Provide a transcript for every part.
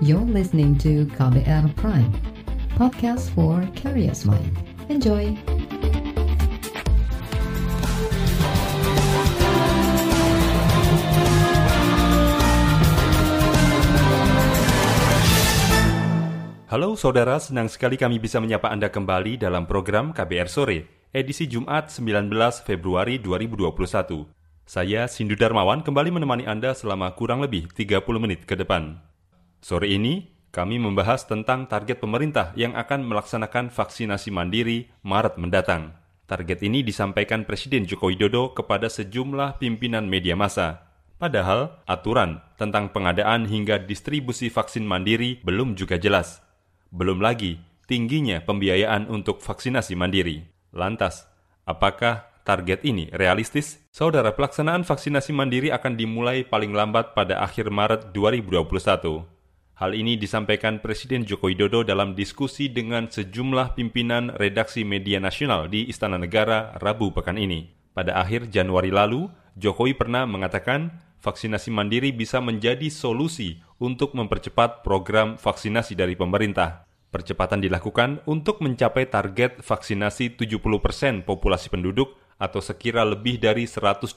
You're listening to KBR Prime, podcast for curious mind. Enjoy! Halo saudara, senang sekali kami bisa menyapa Anda kembali dalam program KBR Sore, edisi Jumat 19 Februari 2021. Saya Sindu Darmawan kembali menemani Anda selama kurang lebih 30 menit ke depan. Sore ini, kami membahas tentang target pemerintah yang akan melaksanakan vaksinasi mandiri Maret mendatang. Target ini disampaikan Presiden Joko Widodo kepada sejumlah pimpinan media massa. Padahal, aturan tentang pengadaan hingga distribusi vaksin mandiri belum juga jelas. Belum lagi tingginya pembiayaan untuk vaksinasi mandiri. Lantas, apakah target ini realistis? Saudara, pelaksanaan vaksinasi mandiri akan dimulai paling lambat pada akhir Maret 2021. Hal ini disampaikan Presiden Joko Widodo dalam diskusi dengan sejumlah pimpinan redaksi media nasional di Istana Negara Rabu pekan ini. Pada akhir Januari lalu, Jokowi pernah mengatakan vaksinasi mandiri bisa menjadi solusi untuk mempercepat program vaksinasi dari pemerintah. Percepatan dilakukan untuk mencapai target vaksinasi 70% populasi penduduk atau sekira lebih dari 180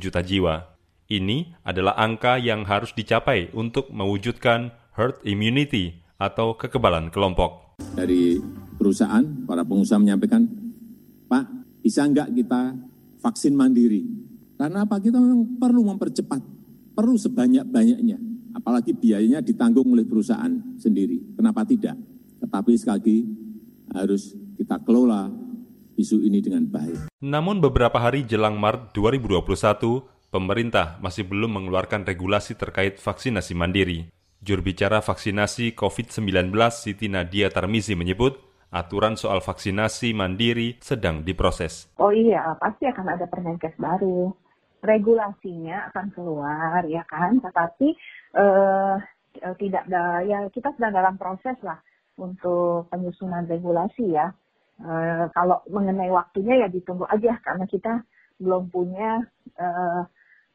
juta jiwa. Ini adalah angka yang harus dicapai untuk mewujudkan herd immunity atau kekebalan kelompok. Dari perusahaan, para pengusaha menyampaikan, Pak, bisa nggak kita vaksin mandiri? Karena apa? Kita memang perlu mempercepat, perlu sebanyak-banyaknya apalagi biayanya ditanggung oleh perusahaan sendiri. Kenapa tidak? Tetapi sekali lagi harus kita kelola isu ini dengan baik. Namun beberapa hari jelang Maret 2021, pemerintah masih belum mengeluarkan regulasi terkait vaksinasi mandiri. Juru bicara vaksinasi COVID-19 Siti Nadia Tarmizi menyebut, aturan soal vaksinasi mandiri sedang diproses. Oh iya, pasti akan ada Permenkes baru. Regulasinya akan keluar, ya kan? Tetapi eh, tidak ada, ya kita sedang dalam proses lah untuk penyusunan regulasi ya. E, kalau mengenai waktunya ya ditunggu aja karena kita belum punya e,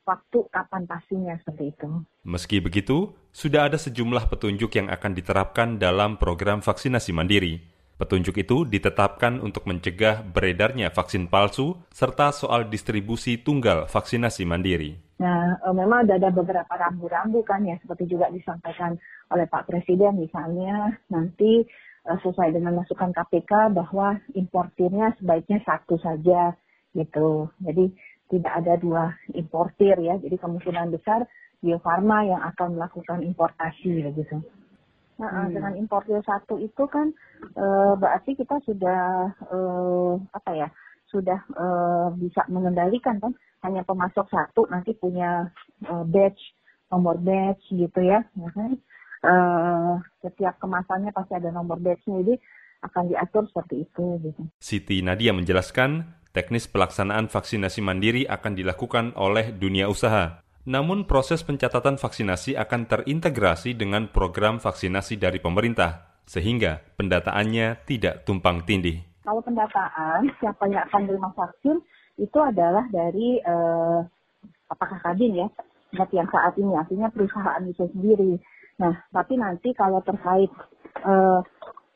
waktu kapan pastinya seperti itu. Meski begitu, sudah ada sejumlah petunjuk yang akan diterapkan dalam program vaksinasi mandiri. Petunjuk itu ditetapkan untuk mencegah beredarnya vaksin palsu serta soal distribusi tunggal vaksinasi mandiri. Nah, memang ada, ada beberapa rambu-rambu kan ya, seperti juga disampaikan oleh Pak Presiden misalnya nanti sesuai dengan masukan KPK bahwa importirnya sebaiknya satu saja gitu. Jadi tidak ada dua importir ya. Jadi kemungkinan besar Bio Farma yang akan melakukan importasi begitu. Nah, hmm. dengan importir satu itu kan e, berarti kita sudah e, apa ya sudah e, bisa mengendalikan kan hanya pemasok satu nanti punya e, batch nomor batch gitu ya. E, setiap kemasannya pasti ada nomor batchnya jadi akan diatur seperti itu. Gitu. Siti Nadia menjelaskan teknis pelaksanaan vaksinasi mandiri akan dilakukan oleh dunia usaha. Namun proses pencatatan vaksinasi akan terintegrasi dengan program vaksinasi dari pemerintah, sehingga pendataannya tidak tumpang tindih. Kalau pendataan siapa yang akan menerima vaksin itu adalah dari eh, apakah kadin ya, yang saat ini artinya perusahaan itu sendiri. Nah, tapi nanti kalau terkait eh,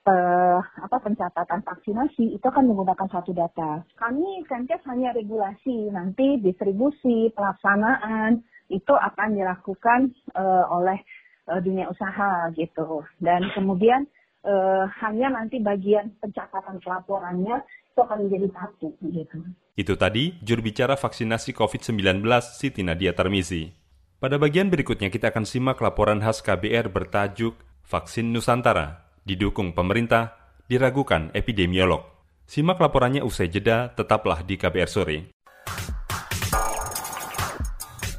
eh, apa pencatatan vaksinasi itu akan menggunakan satu data. Kami Kemenkes hanya regulasi, nanti distribusi, pelaksanaan, itu akan dilakukan uh, oleh uh, dunia usaha gitu. Dan kemudian uh, hanya nanti bagian pencatatan pelaporannya itu akan menjadi satu gitu. Itu tadi juru bicara vaksinasi COVID-19 Siti Nadia Tarmizi. Pada bagian berikutnya kita akan simak laporan khas KBR bertajuk Vaksin Nusantara didukung pemerintah diragukan epidemiolog. Simak laporannya usai jeda, tetaplah di KBR sore.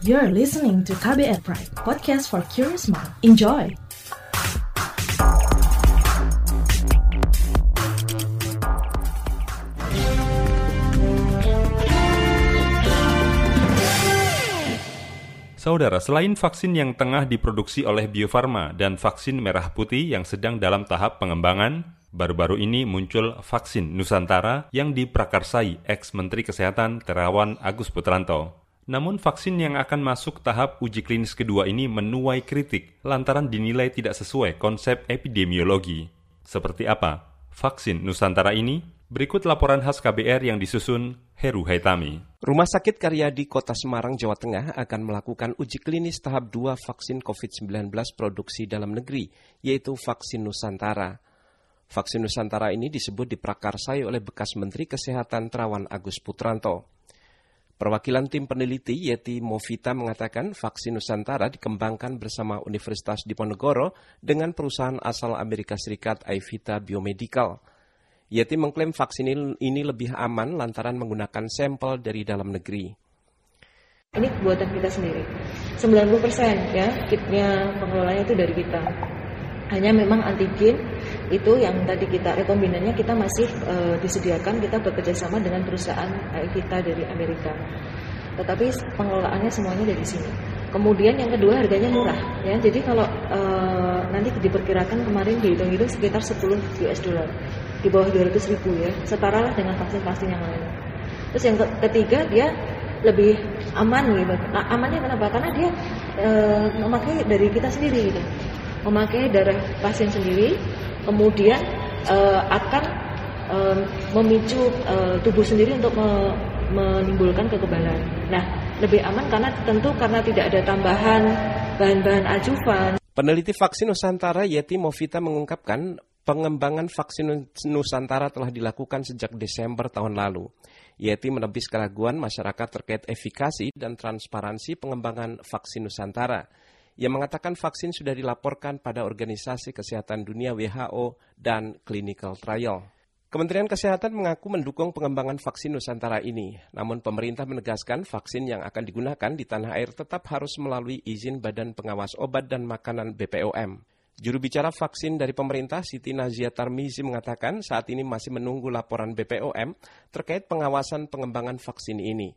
You're listening to KBR Pride, podcast for curious mind. Enjoy! Saudara, selain vaksin yang tengah diproduksi oleh Bio Farma dan vaksin merah putih yang sedang dalam tahap pengembangan, baru-baru ini muncul vaksin Nusantara yang diprakarsai ex-Menteri Kesehatan Terawan Agus Putranto. Namun vaksin yang akan masuk tahap uji klinis kedua ini menuai kritik lantaran dinilai tidak sesuai konsep epidemiologi. Seperti apa vaksin Nusantara ini? Berikut laporan khas KBR yang disusun Heru Haitami. Rumah Sakit Karyadi Kota Semarang, Jawa Tengah akan melakukan uji klinis tahap 2 vaksin COVID-19 produksi dalam negeri, yaitu vaksin Nusantara. Vaksin Nusantara ini disebut diprakarsai oleh bekas Menteri Kesehatan Terawan Agus Putranto. Perwakilan tim peneliti Yeti Movita mengatakan vaksin Nusantara dikembangkan bersama Universitas Diponegoro dengan perusahaan asal Amerika Serikat Aivita Biomedical. Yeti mengklaim vaksin ini lebih aman lantaran menggunakan sampel dari dalam negeri. Ini buatan kita sendiri. 90% ya kitnya pengelolanya itu dari kita. Hanya memang antigen itu yang tadi kita rekombinannya kita masih e, disediakan kita bekerja sama dengan perusahaan kita dari Amerika. Tetapi pengelolaannya semuanya dari sini. Kemudian yang kedua harganya murah ya. Jadi kalau e, nanti diperkirakan kemarin dihitung-hitung sekitar 10 US dollar di bawah 200 ribu ya. Setara lah dengan vaksin-vaksin yang lain. Terus yang ketiga dia lebih aman gitu. Nah, amannya kenapa? Karena dia e, memakai dari kita sendiri gitu memakai darah pasien sendiri, kemudian uh, akan uh, memicu uh, tubuh sendiri untuk me menimbulkan kekebalan. Nah, lebih aman karena tentu karena tidak ada tambahan bahan-bahan ajuvan. Peneliti vaksin Nusantara Yeti Movita mengungkapkan pengembangan vaksin Nusantara telah dilakukan sejak Desember tahun lalu. Yeti menebis keraguan masyarakat terkait efikasi dan transparansi pengembangan vaksin Nusantara yang mengatakan vaksin sudah dilaporkan pada Organisasi Kesehatan Dunia WHO dan clinical trial. Kementerian Kesehatan mengaku mendukung pengembangan vaksin Nusantara ini, namun pemerintah menegaskan vaksin yang akan digunakan di tanah air tetap harus melalui izin Badan Pengawas Obat dan Makanan BPOM. Juru bicara vaksin dari pemerintah Siti Nazia Tarmizi mengatakan saat ini masih menunggu laporan BPOM terkait pengawasan pengembangan vaksin ini.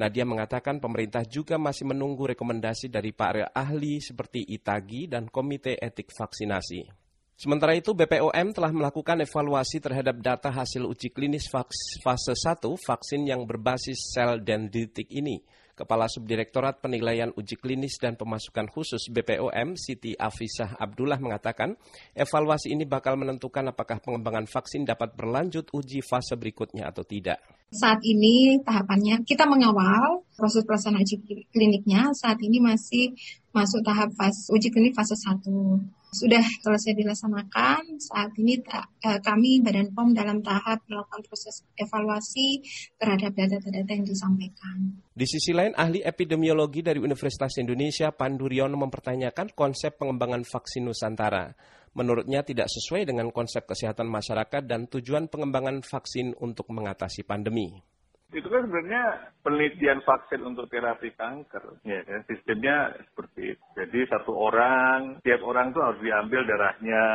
Nadia mengatakan pemerintah juga masih menunggu rekomendasi dari para ahli seperti ITAGI dan Komite Etik Vaksinasi. Sementara itu, BPOM telah melakukan evaluasi terhadap data hasil uji klinis fase 1 vaksin yang berbasis sel dendritik ini. Kepala Subdirektorat Penilaian Uji Klinis dan Pemasukan Khusus BPOM, Siti Afisah Abdullah mengatakan, evaluasi ini bakal menentukan apakah pengembangan vaksin dapat berlanjut uji fase berikutnya atau tidak. Saat ini tahapannya kita mengawal proses pelaksanaan uji kliniknya. Saat ini masih masuk tahap fase uji klinik fase 1 sudah selesai dilaksanakan. Saat ini eh, kami Badan POM dalam tahap melakukan proses evaluasi terhadap data-data yang disampaikan. Di sisi lain, ahli epidemiologi dari Universitas Indonesia Pandu Riono mempertanyakan konsep pengembangan vaksin Nusantara. Menurutnya tidak sesuai dengan konsep kesehatan masyarakat dan tujuan pengembangan vaksin untuk mengatasi pandemi itu kan sebenarnya penelitian vaksin untuk terapi kanker. Ya, kan? sistemnya seperti itu. Jadi satu orang, tiap orang tuh harus diambil darahnya,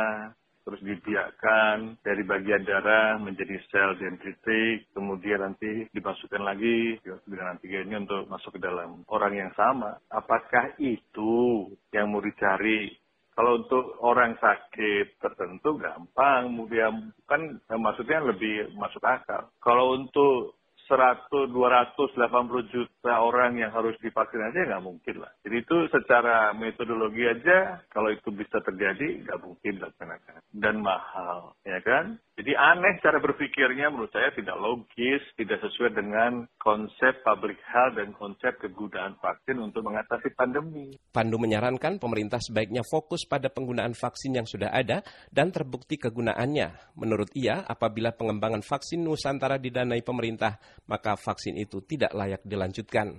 terus dibiarkan dari bagian darah menjadi sel dendritik, kemudian nanti dimasukkan lagi dengan antigennya untuk masuk ke dalam orang yang sama. Apakah itu yang mau dicari kalau untuk orang sakit tertentu gampang, kemudian kan maksudnya lebih masuk akal. Kalau untuk 100, 280 juta orang yang harus divaksinasi nggak mungkin lah. Jadi itu secara metodologi aja kalau itu bisa terjadi nggak mungkin dilaksanakan dan mahal, ya kan? Jadi aneh cara berpikirnya menurut saya tidak logis, tidak sesuai dengan konsep public health dan konsep kegunaan vaksin untuk mengatasi pandemi. Pandu menyarankan pemerintah sebaiknya fokus pada penggunaan vaksin yang sudah ada dan terbukti kegunaannya. Menurut ia, apabila pengembangan vaksin Nusantara didanai pemerintah, maka vaksin itu tidak layak dilanjutkan.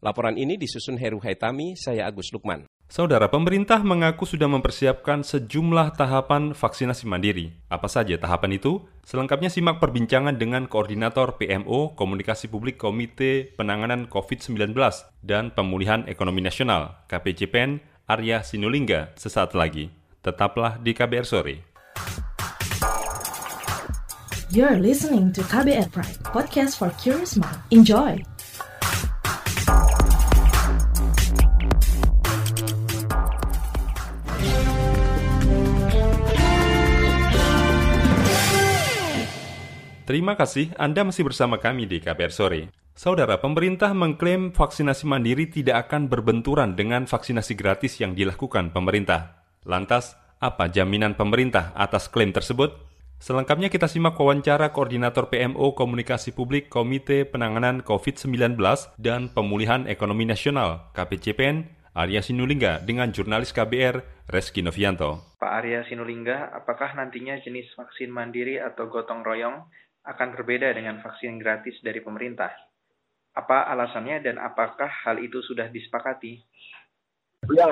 Laporan ini disusun Heru Haitami, saya Agus Lukman. Saudara, pemerintah mengaku sudah mempersiapkan sejumlah tahapan vaksinasi mandiri. Apa saja tahapan itu? Selengkapnya simak perbincangan dengan Koordinator PMO Komunikasi Publik Komite Penanganan COVID-19 dan Pemulihan Ekonomi Nasional, KPCPN, Arya Sinulinga, sesaat lagi. Tetaplah di KBR Sore. You're listening to KBR Pride, podcast for curious mind. Enjoy! Terima kasih Anda masih bersama kami di KBR Sore. Saudara, pemerintah mengklaim vaksinasi mandiri tidak akan berbenturan dengan vaksinasi gratis yang dilakukan pemerintah. Lantas, apa jaminan pemerintah atas klaim tersebut? Selengkapnya kita simak wawancara Koordinator PMO Komunikasi Publik Komite Penanganan COVID-19 dan Pemulihan Ekonomi Nasional KPCPN Arya Sinulinga dengan jurnalis KBR Reski Novianto. Pak Arya Sinulinga, apakah nantinya jenis vaksin mandiri atau gotong royong akan berbeda dengan vaksin gratis dari pemerintah? Apa alasannya dan apakah hal itu sudah disepakati? Ya,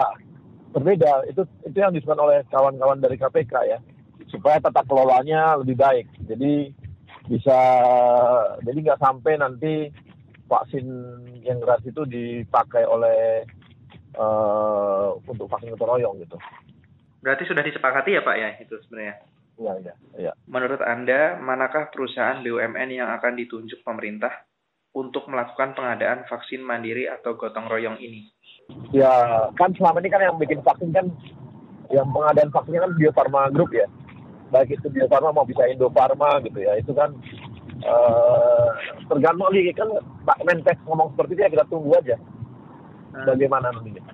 berbeda. Itu itu yang disebut oleh kawan-kawan dari KPK ya, supaya tata kelolanya lebih baik. Jadi bisa jadi nggak sampai nanti vaksin yang gratis itu dipakai oleh uh, untuk vaksin gotong royong gitu. Berarti sudah disepakati ya Pak ya itu sebenarnya? Iya, iya, iya. Menurut Anda, manakah perusahaan BUMN yang akan ditunjuk pemerintah untuk melakukan pengadaan vaksin mandiri atau gotong royong ini? Ya, kan selama ini kan yang bikin vaksin kan, yang pengadaan vaksinnya kan Bio Farma Group ya. Baik itu Bio Farma mau bisa Indo Farma gitu ya. Itu kan uh, tergantung lagi kan Pak Menkes ngomong seperti itu ya kita tunggu aja. Hmm. Bagaimana nantinya?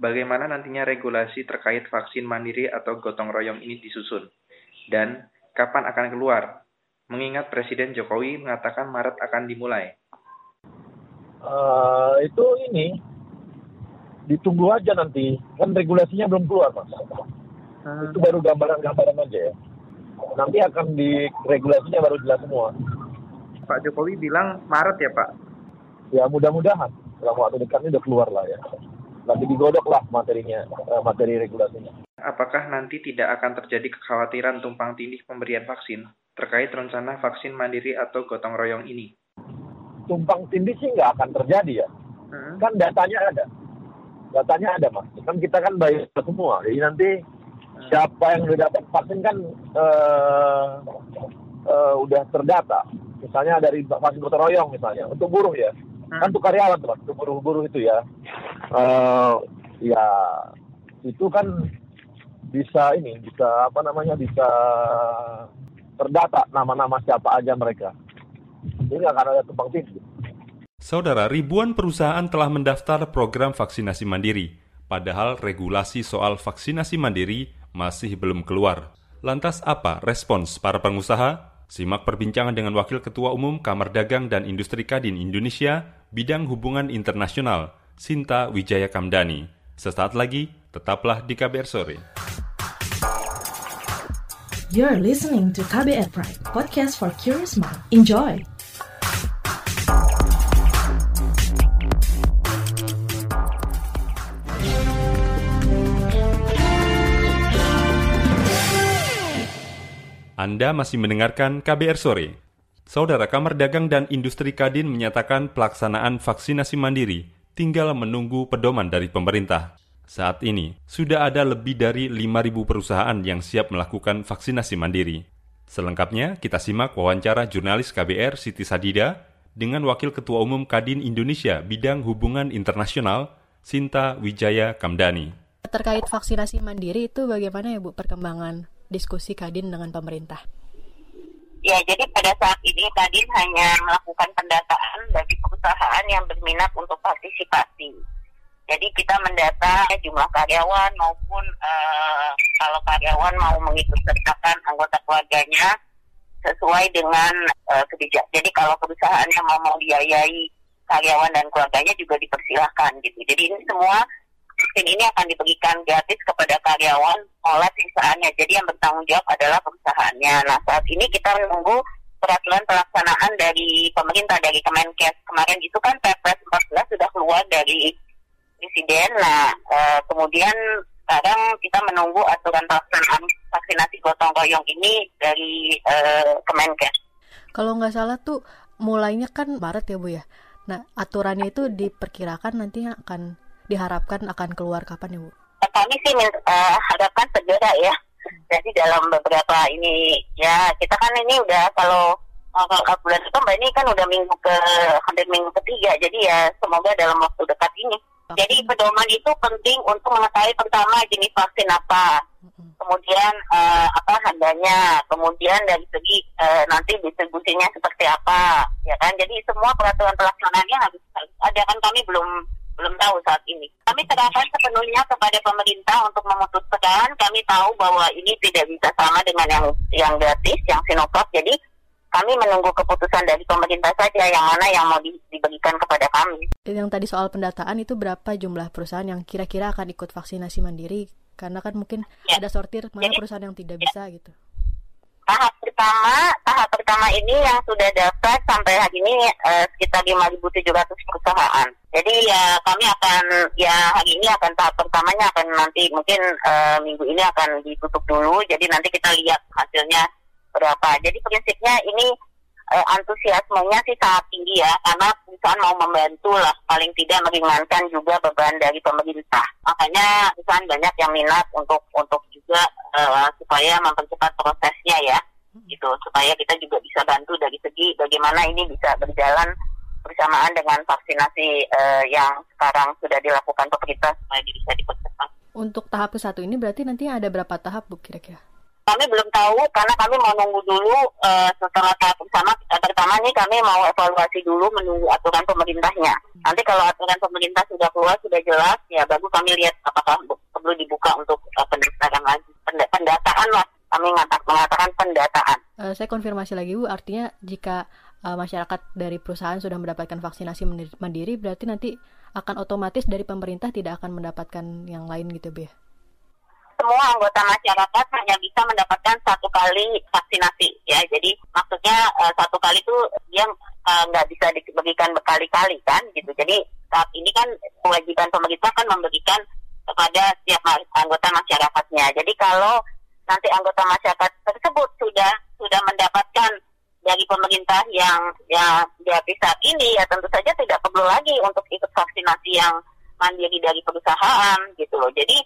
Bagaimana nantinya regulasi terkait vaksin mandiri atau gotong royong ini disusun? Dan kapan akan keluar? Mengingat Presiden Jokowi mengatakan Maret akan dimulai. Uh, itu ini ditunggu aja nanti. Kan regulasinya belum keluar mas. Hmm. itu baru gambaran-gambaran aja ya. Nanti akan di regulasinya baru jelas semua. Pak Jokowi bilang Maret ya Pak? Ya mudah-mudahan. Dalam waktu dekat ini udah keluar lah ya. Lagi digodok lah materinya eh, materi regulasinya apakah nanti tidak akan terjadi kekhawatiran tumpang tindih pemberian vaksin terkait rencana vaksin mandiri atau gotong royong ini tumpang tindih sih nggak akan terjadi ya. Hmm. Kan datanya ada. Datanya ada mas. Kan kita kan bayar semua. Jadi nanti hmm. siapa yang sudah dapat vaksin kan uh, uh, udah terdata. Misalnya dari vaksin gotong royong misalnya. Untuk buruh ya. Hmm. Kan untuk karyawan mas. Untuk buruh-buruh itu ya. Uh, ya itu kan bisa ini bisa apa namanya bisa terdata nama-nama siapa aja mereka. Ini akan ada tumpang tindih. Saudara, ribuan perusahaan telah mendaftar program vaksinasi mandiri, padahal regulasi soal vaksinasi mandiri masih belum keluar. Lantas apa respons para pengusaha? Simak perbincangan dengan Wakil Ketua Umum Kamar Dagang dan Industri Kadin Indonesia, Bidang Hubungan Internasional, Sinta Wijaya Kamdani. Sesaat lagi, tetaplah di KBR Sore. You're listening to KBR Pride, podcast for curious mind. Enjoy! Anda masih mendengarkan KBR Sore. Saudara Kamar Dagang dan Industri Kadin menyatakan pelaksanaan vaksinasi mandiri tinggal menunggu pedoman dari pemerintah. Saat ini, sudah ada lebih dari 5.000 perusahaan yang siap melakukan vaksinasi mandiri. Selengkapnya, kita simak wawancara jurnalis KBR Siti Sadida dengan Wakil Ketua Umum Kadin Indonesia Bidang Hubungan Internasional, Sinta Wijaya Kamdani. Terkait vaksinasi mandiri itu bagaimana ya Bu perkembangan diskusi Kadin dengan pemerintah? Ya, jadi pada saat ini Kadin hanya melakukan pendataan bagi perusahaan yang berminat untuk partisipasi. Jadi kita mendata jumlah karyawan maupun uh, kalau karyawan mau mengikut sertakan anggota keluarganya sesuai dengan uh, kebijakan. Jadi kalau perusahaannya mau mau biayai karyawan dan keluarganya juga dipersilahkan gitu. Jadi ini semua vaksin ini akan diberikan gratis kepada karyawan oleh perusahaannya. Jadi yang bertanggung jawab adalah perusahaannya. Nah saat ini kita menunggu peraturan pelaksanaan dari pemerintah dari Kemenkes. Kemarin itu kan Perpres 14 sudah keluar dari Presiden. Nah e, kemudian sekarang kita menunggu aturan pelaksanaan vaksinasi gotong royong ini dari e, Kemenkes. Kalau nggak salah tuh mulainya kan Maret ya Bu ya. Nah aturannya itu diperkirakan nantinya akan diharapkan akan keluar kapan ya Bu? Kami sih uh, harapkan segera ya. Jadi dalam beberapa ini ya kita kan ini udah kalau uh, bulan September ini kan udah minggu ke hampir minggu ketiga. Jadi ya semoga dalam waktu dekat ini. Jadi pedoman itu penting untuk mengetahui pertama jenis vaksin apa. kemudian uh, apa harganya, kemudian dari segi uh, nanti distribusinya seperti apa, ya kan? Jadi semua peraturan pelaksanaannya harus, harus ada kan kami belum belum tahu saat ini. Kami serahkan sepenuhnya kepada pemerintah untuk memutuskan. Kami tahu bahwa ini tidak bisa sama dengan yang yang gratis, yang Sinovac. Jadi kami menunggu keputusan dari pemerintah saja yang mana yang mau di, diberikan kepada kami. Yang tadi soal pendataan itu berapa jumlah perusahaan yang kira-kira akan ikut vaksinasi mandiri? Karena kan mungkin ya. ada sortir mana Jadi, perusahaan yang tidak ya. bisa gitu tahap pertama tahap pertama ini yang sudah daftar sampai hari ini uh, sekitar 5.700 perusahaan. Jadi ya kami akan ya hari ini akan tahap pertamanya akan nanti mungkin uh, minggu ini akan ditutup dulu. Jadi nanti kita lihat hasilnya berapa. Jadi prinsipnya ini uh, antusiasmenya sih sangat tinggi ya karena perusahaan mau membantu lah paling tidak meringankan juga beban dari pemerintah. Makanya perusahaan banyak yang minat untuk untuk juga uh, supaya mempercepat prosesnya ya gitu supaya kita juga bisa bantu dari segi bagaimana ini bisa berjalan bersamaan dengan vaksinasi uh, yang sekarang sudah dilakukan pemerintah supaya bisa dipercepat. Untuk tahap ke satu ini berarti nanti ada berapa tahap Bu kira-kira? Kami belum tahu karena kami mau nunggu dulu uh, setelah tahap pertama. Pertama nih kami mau evaluasi dulu menunggu aturan pemerintahnya. Nanti kalau aturan pemerintah sudah keluar sudah jelas ya baru kami lihat apakah perlu dibuka untuk uh, pendaftaran lagi pendataan lah kami mengatakan pendataan. Uh, saya konfirmasi lagi Bu, artinya jika uh, masyarakat dari perusahaan sudah mendapatkan vaksinasi mandiri, berarti nanti akan otomatis dari pemerintah tidak akan mendapatkan yang lain gitu Bu ya? Semua anggota masyarakat hanya bisa mendapatkan satu kali vaksinasi ya. Jadi maksudnya uh, satu kali itu dia nggak uh, bisa dibagikan berkali-kali kan gitu. Jadi saat ini kan kewajiban pemerintah kan memberikan kepada setiap anggota masyarakatnya. Jadi kalau nanti anggota masyarakat tersebut sudah sudah mendapatkan dari pemerintah yang yang dihabis saat ini ya tentu saja tidak perlu lagi untuk ikut vaksinasi yang mandiri dari perusahaan gitu loh. Jadi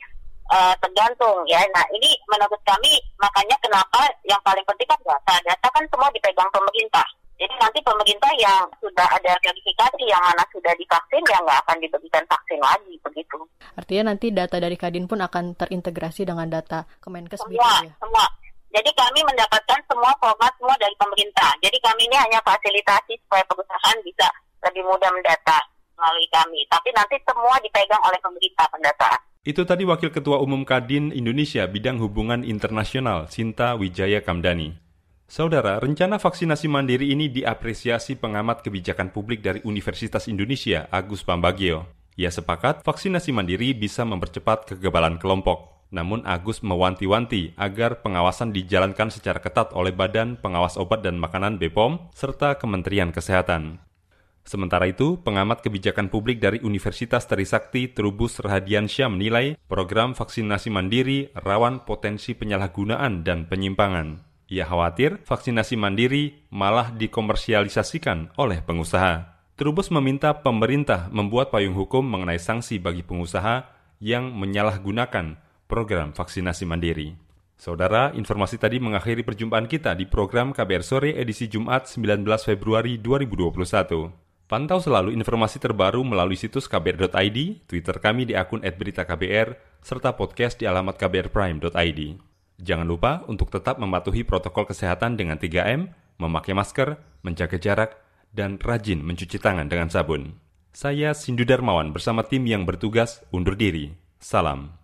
uh, tergantung ya. Nah ini menurut kami makanya kenapa yang paling penting kan data. Data kan semua dipegang pemerintah. Jadi nanti pemerintah yang sudah ada verifikasi yang mana sudah divaksin ya nggak akan diberikan vaksin lagi begitu. Artinya nanti data dari Kadin pun akan terintegrasi dengan data Kemenkes semua, ya? Semua, Jadi kami mendapatkan semua format semua dari pemerintah. Jadi kami ini hanya fasilitasi supaya perusahaan bisa lebih mudah mendata melalui kami. Tapi nanti semua dipegang oleh pemerintah pendataan. Itu tadi Wakil Ketua Umum Kadin Indonesia Bidang Hubungan Internasional, Sinta Wijaya Kamdani. Saudara, rencana vaksinasi mandiri ini diapresiasi pengamat kebijakan publik dari Universitas Indonesia, Agus Pambagio. Ia sepakat vaksinasi mandiri bisa mempercepat kekebalan kelompok. Namun Agus mewanti-wanti agar pengawasan dijalankan secara ketat oleh Badan Pengawas Obat dan Makanan BPOM serta Kementerian Kesehatan. Sementara itu, pengamat kebijakan publik dari Universitas Trisakti Trubus Rahadiansyah menilai program vaksinasi mandiri rawan potensi penyalahgunaan dan penyimpangan. Ia khawatir vaksinasi mandiri malah dikomersialisasikan oleh pengusaha. Trubus meminta pemerintah membuat payung hukum mengenai sanksi bagi pengusaha yang menyalahgunakan program vaksinasi mandiri. Saudara, informasi tadi mengakhiri perjumpaan kita di program KBR Sore edisi Jumat 19 Februari 2021. Pantau selalu informasi terbaru melalui situs kbr.id, Twitter kami di akun @beritaKBR, serta podcast di alamat kbrprime.id. Jangan lupa untuk tetap mematuhi protokol kesehatan dengan 3M, memakai masker, menjaga jarak, dan rajin mencuci tangan dengan sabun. Saya Sindu Darmawan bersama tim yang bertugas undur diri. Salam.